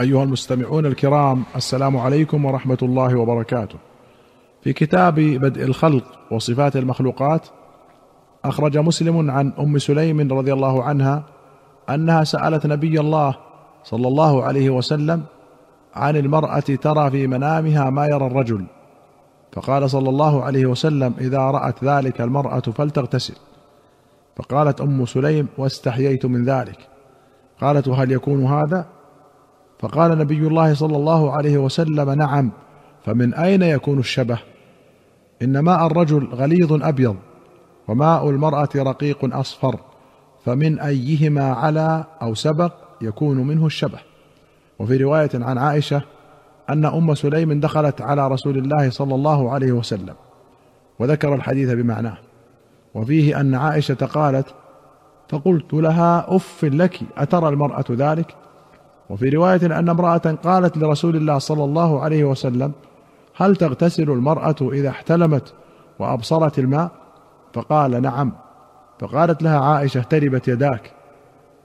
أيها المستمعون الكرام السلام عليكم ورحمة الله وبركاته. في كتاب بدء الخلق وصفات المخلوقات أخرج مسلم عن أم سليم رضي الله عنها أنها سألت نبي الله صلى الله عليه وسلم عن المرأة ترى في منامها ما يرى الرجل. فقال صلى الله عليه وسلم إذا رأت ذلك المرأة فلتغتسل. فقالت أم سليم واستحييت من ذلك. قالت وهل يكون هذا؟ فقال نبي الله صلى الله عليه وسلم نعم فمن أين يكون الشبه؟ إن ماء الرجل غليظ أبيض وماء المرأة رقيق أصفر فمن أيهما على أو سبق يكون منه الشبه. وفي رواية عن عائشة أن أم سليم دخلت على رسول الله صلى الله عليه وسلم وذكر الحديث بمعناه. وفيه أن عائشة قالت فقلت لها أف لك أترى المرأة ذلك؟ وفي رواية أن امرأة قالت لرسول الله صلى الله عليه وسلم هل تغتسل المرأة إذا احتلمت وأبصرت الماء؟ فقال نعم. فقالت لها عائشة تربت يداك.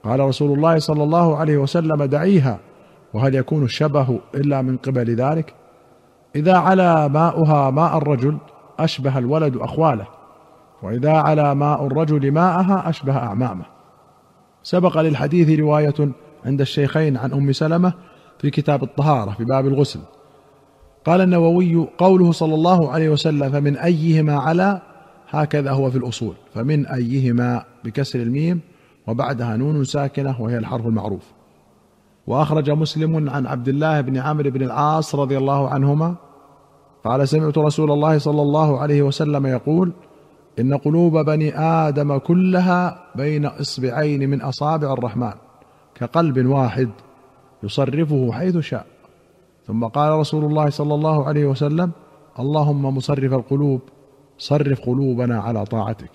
قال رسول الله صلى الله عليه وسلم دعيها. وهل يكون الشبه إلا من قبل ذلك؟ إذا علا ماؤها ماء الرجل أشبه الولد أخواله. وإذا علا ماء الرجل ماءها أشبه أعمامه. سبق للحديث رواية عند الشيخين عن أم سلمة في كتاب الطهارة في باب الغسل. قال النووي قوله صلى الله عليه وسلم فمن أيهما على؟ هكذا هو في الأصول. فمن أيهما؟ بكسر الميم وبعدها نون ساكنة وهي الحرف المعروف. وأخرج مسلم عن عبد الله بن عمرو بن العاص رضي الله عنهما قال سمعت رسول الله صلى الله عليه وسلم يقول إن قلوب بني آدم كلها بين إصبعين من أصابع الرحمن. كقلب واحد يصرفه حيث شاء. ثم قال رسول الله صلى الله عليه وسلم اللهم مصرف القلوب صرف قلوبنا على طاعتك.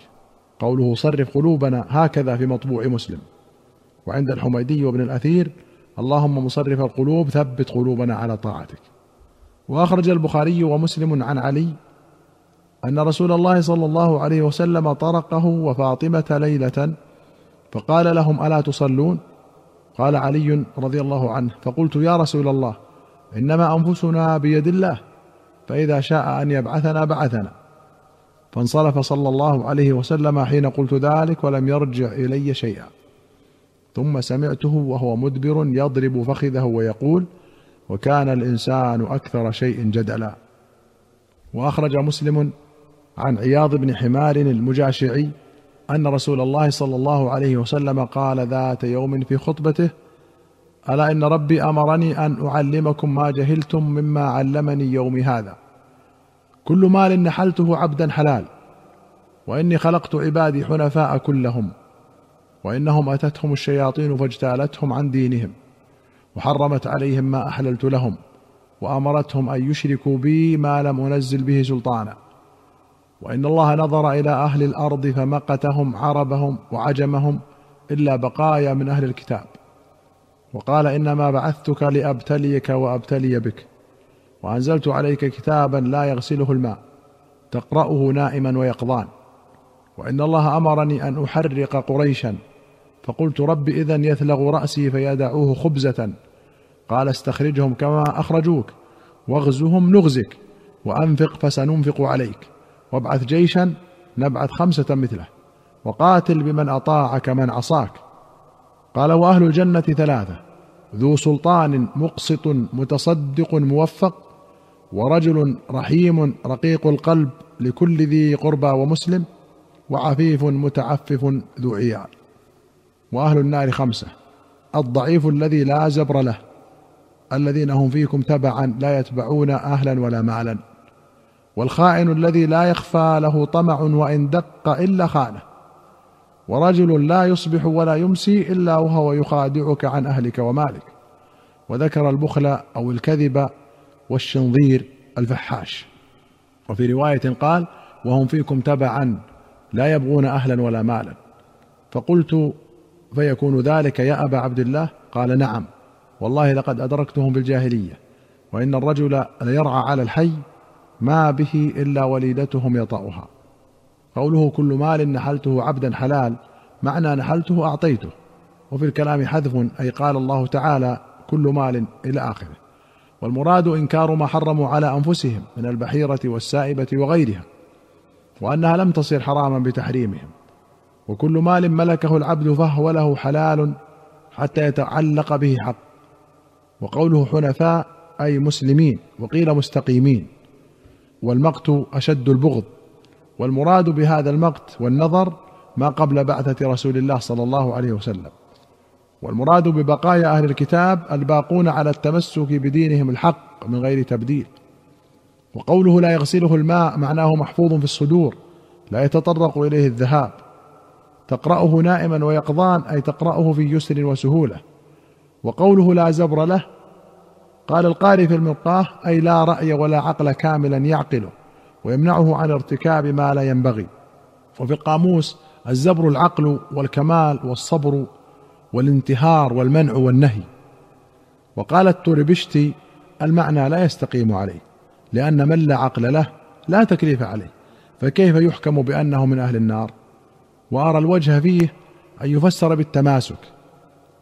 قوله صرف قلوبنا هكذا في مطبوع مسلم. وعند الحميدي وابن الأثير اللهم مصرف القلوب ثبت قلوبنا على طاعتك. وأخرج البخاري ومسلم عن علي أن رسول الله صلى الله عليه وسلم طرقه وفاطمة ليلة فقال لهم ألا تصلون؟ قال علي رضي الله عنه فقلت يا رسول الله إنما أنفسنا بيد الله فإذا شاء أن يبعثنا بعثنا. فانصرف صلى الله عليه وسلم حين قلت ذلك ولم يرجع إلي شيئا. ثم سمعته وهو مدبر يضرب فخذه ويقول وكان الإنسان أكثر شيء جدلا. وأخرج مسلم عن عياض بن حمار المجاشعي أن رسول الله صلى الله عليه وسلم قال ذات يوم في خطبته ألا إن ربي أمرني أن أعلمكم ما جهلتم مما علمني يومي هذا. كل مال نحلته عبدا حلال وإني خلقت عبادي حنفاء كلهم وإنهم أتتهم الشياطين فاجتالتهم عن دينهم وحرمت عليهم ما أحللت لهم وأمرتهم أن يشركوا بي ما لم أنزل به سلطانا. وإن الله نظر إلى أهل الأرض فمقتهم عربهم وعجمهم إلا بقايا من أهل الكتاب. وقال إنما بعثتك لأبتليك وأبتلي بك وأنزلت عليك كتابا لا يغسله الماء تقرأه نائما ويقظان. وإن الله أمرني أن أحرق قريشا فقلت رب اذا يثلغ رأسي فيدعوه خبزة. قال استخرجهم كما أخرجوك واغزهم نغزك وأنفق فسننفق عليك. وابعث جيشا نبعث خمسة مثله وقاتل بمن أطاعك من عصاك. قال وأهل الجنة ثلاثة ذو سلطان مقسط متصدق موفق ورجل رحيم رقيق القلب لكل ذي قربى ومسلم وعفيف متعفف ذو عيال. وأهل النار خمسة الضعيف الذي لا زبر له الذين هم فيكم تبعا لا يتبعون أهلا ولا مالا. والخائن الذي لا يخفى له طمع وإن دق إلا خانه. ورجل لا يصبح ولا يمسي إلا وهو يخادعك عن أهلك ومالك. وذكر البخل أو الكذب والشنظير الفحاش. وفي رواية قال وهم فيكم تبعا لا يبغون أهلا ولا مالا. فقلت فيكون ذلك يا أبا عبد الله؟ قال نعم. والله لقد أدركتهم بالجاهلية وإن الرجل ليرعى على الحي ما به إلا وليدتهم يطأها. قوله كل مال نحلته عبدا حلال معنى نحلته أعطيته. وفي الكلام حذف أي قال الله تعالى كل مال إلى آخره. والمراد إنكار ما حرموا على أنفسهم من البحيرة والسائبة وغيرها وأنها لم تصير حراما بتحريمهم. وكل مال ملكه العبد فهو له حلال حتى يتعلق به حق. وقوله حنفاء أي مسلمين وقيل مستقيمين. والمقت أشد البغض والمراد بهذا المقت والنظر ما قبل بعثة رسول الله صلى الله عليه وسلم. والمراد ببقايا أهل الكتاب الباقون على التمسك بدينهم الحق من غير تبديل. وقوله لا يغسله الماء معناه محفوظ في الصدور لا يتطرق إليه الذهاب. تقرأه نائما ويقظان أي تقرأه في يسر وسهولة. وقوله لا زبر له قال القاري في الملقاه أي لا رأي ولا عقل كاملا يعقله ويمنعه عن ارتكاب ما لا ينبغي. وفي القاموس الزبر العقل والكمال والصبر والانتهار والمنع والنهي. وقال التوربشتي المعنى لا يستقيم عليه لأن من لا عقل له لا تكليف عليه فكيف يحكم بأنه من أهل النار؟ وأرى الوجه فيه أن يفسر بالتماسك.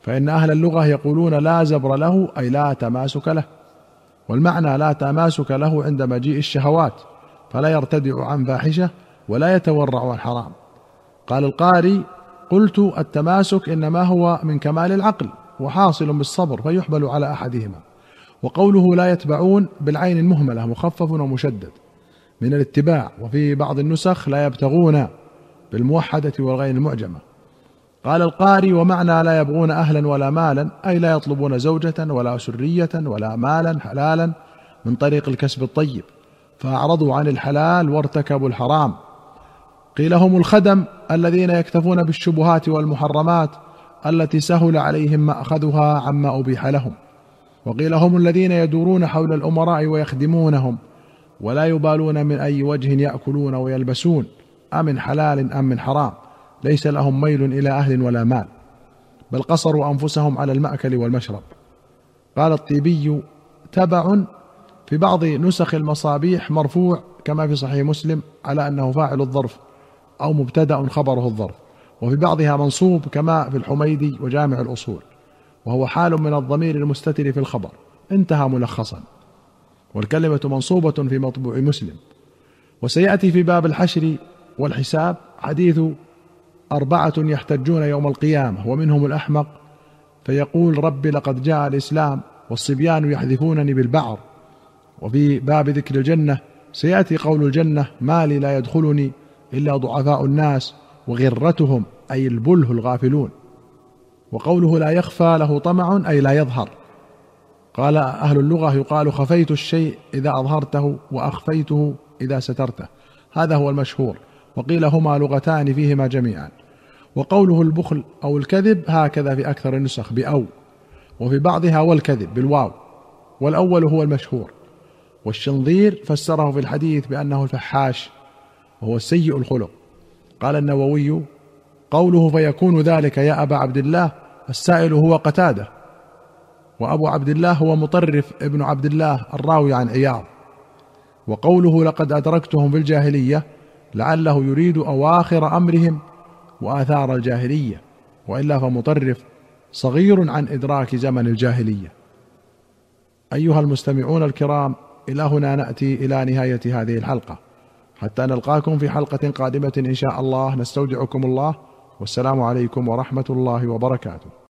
فإن أهل اللغة يقولون لا زبر له أي لا تماسك له. والمعنى لا تماسك له عند مجيء الشهوات فلا يرتدع عن فاحشة ولا يتورع عن حرام. قال القاري قلت التماسك إنما هو من كمال العقل وحاصل بالصبر فيحمل على أحدهما. وقوله لا يتبعون بالعين المهملة مخفف ومشدد. من الاتباع وفي بعض النسخ لا يبتغون بالموحدة والغين المعجمة. قال القاري ومعنى لا يبغون أهلا ولا مالا أي لا يطلبون زوجة ولا سرية ولا مالا حلالا من طريق الكسب الطيب فأعرضوا عن الحلال وارتكبوا الحرام. قيل هم الخدم الذين يكتفون بالشبهات والمحرمات التي سهل عليهم ماخذها عما أبيح لهم. وقيل هم الذين يدورون حول الأمراء ويخدمونهم ولا يبالون من أي وجه يأكلون ويلبسون امن حلال أم من حرام. ليس لهم ميل إلى أهل ولا مال بل قصروا أنفسهم على المأكل والمشرب. قال الطيبي تبع في بعض نسخ المصابيح مرفوع كما في صحيح مسلم على أنه فاعل الظرف أو مبتدأ خبره الظرف. وفي بعضها منصوب كما في الحميدي وجامع الأصول. وهو حال من الضمير المستتر في الخبر. انتهى ملخصا. والكلمة منصوبة في مطبوع مسلم. وسيأتي في باب الحشر والحساب حديث أربعة يحتجون يوم القيامة ومنهم الأحمق فيقول رب لقد جاء الإسلام والصبيان يحذفونني بالبعر. وفي باب ذكر الجنة سيأتي قول الجنة ما لي لا يدخلني إلا ضعفاء الناس وغرتهم أي البله الغافلون. وقوله لا يخفى له طمع أي لا يظهر. قال أهل اللغة يقال خفيت الشيء إذا أظهرته وأخفيته إذا سترته. هذا هو المشهور. وقيل هما لغتان فيهما جميعا. وقوله البخل أو الكذب هكذا في أكثر النسخ بأو وفي بعضها والكذب بالواو والأول هو المشهور. والشنظير فسره في الحديث بأنه الفحاش وهو السيء الخلق. قال النووي قوله فيكون ذلك يا أبا عبد الله السائل هو قتادة. وأبو عبد الله هو مطرف ابن عبد الله الراوي عن عياض. وقوله لقد أدركتهم في الجاهلية لعله يريد أواخر أمرهم وآثار الجاهلية وإلا فمطرف صغير عن إدراك زمن الجاهلية. أيها المستمعون الكرام إلى هنا نأتي إلى نهاية هذه الحلقة. حتى نلقاكم في حلقة قادمة إن شاء الله نستودعكم الله والسلام عليكم ورحمة الله وبركاته.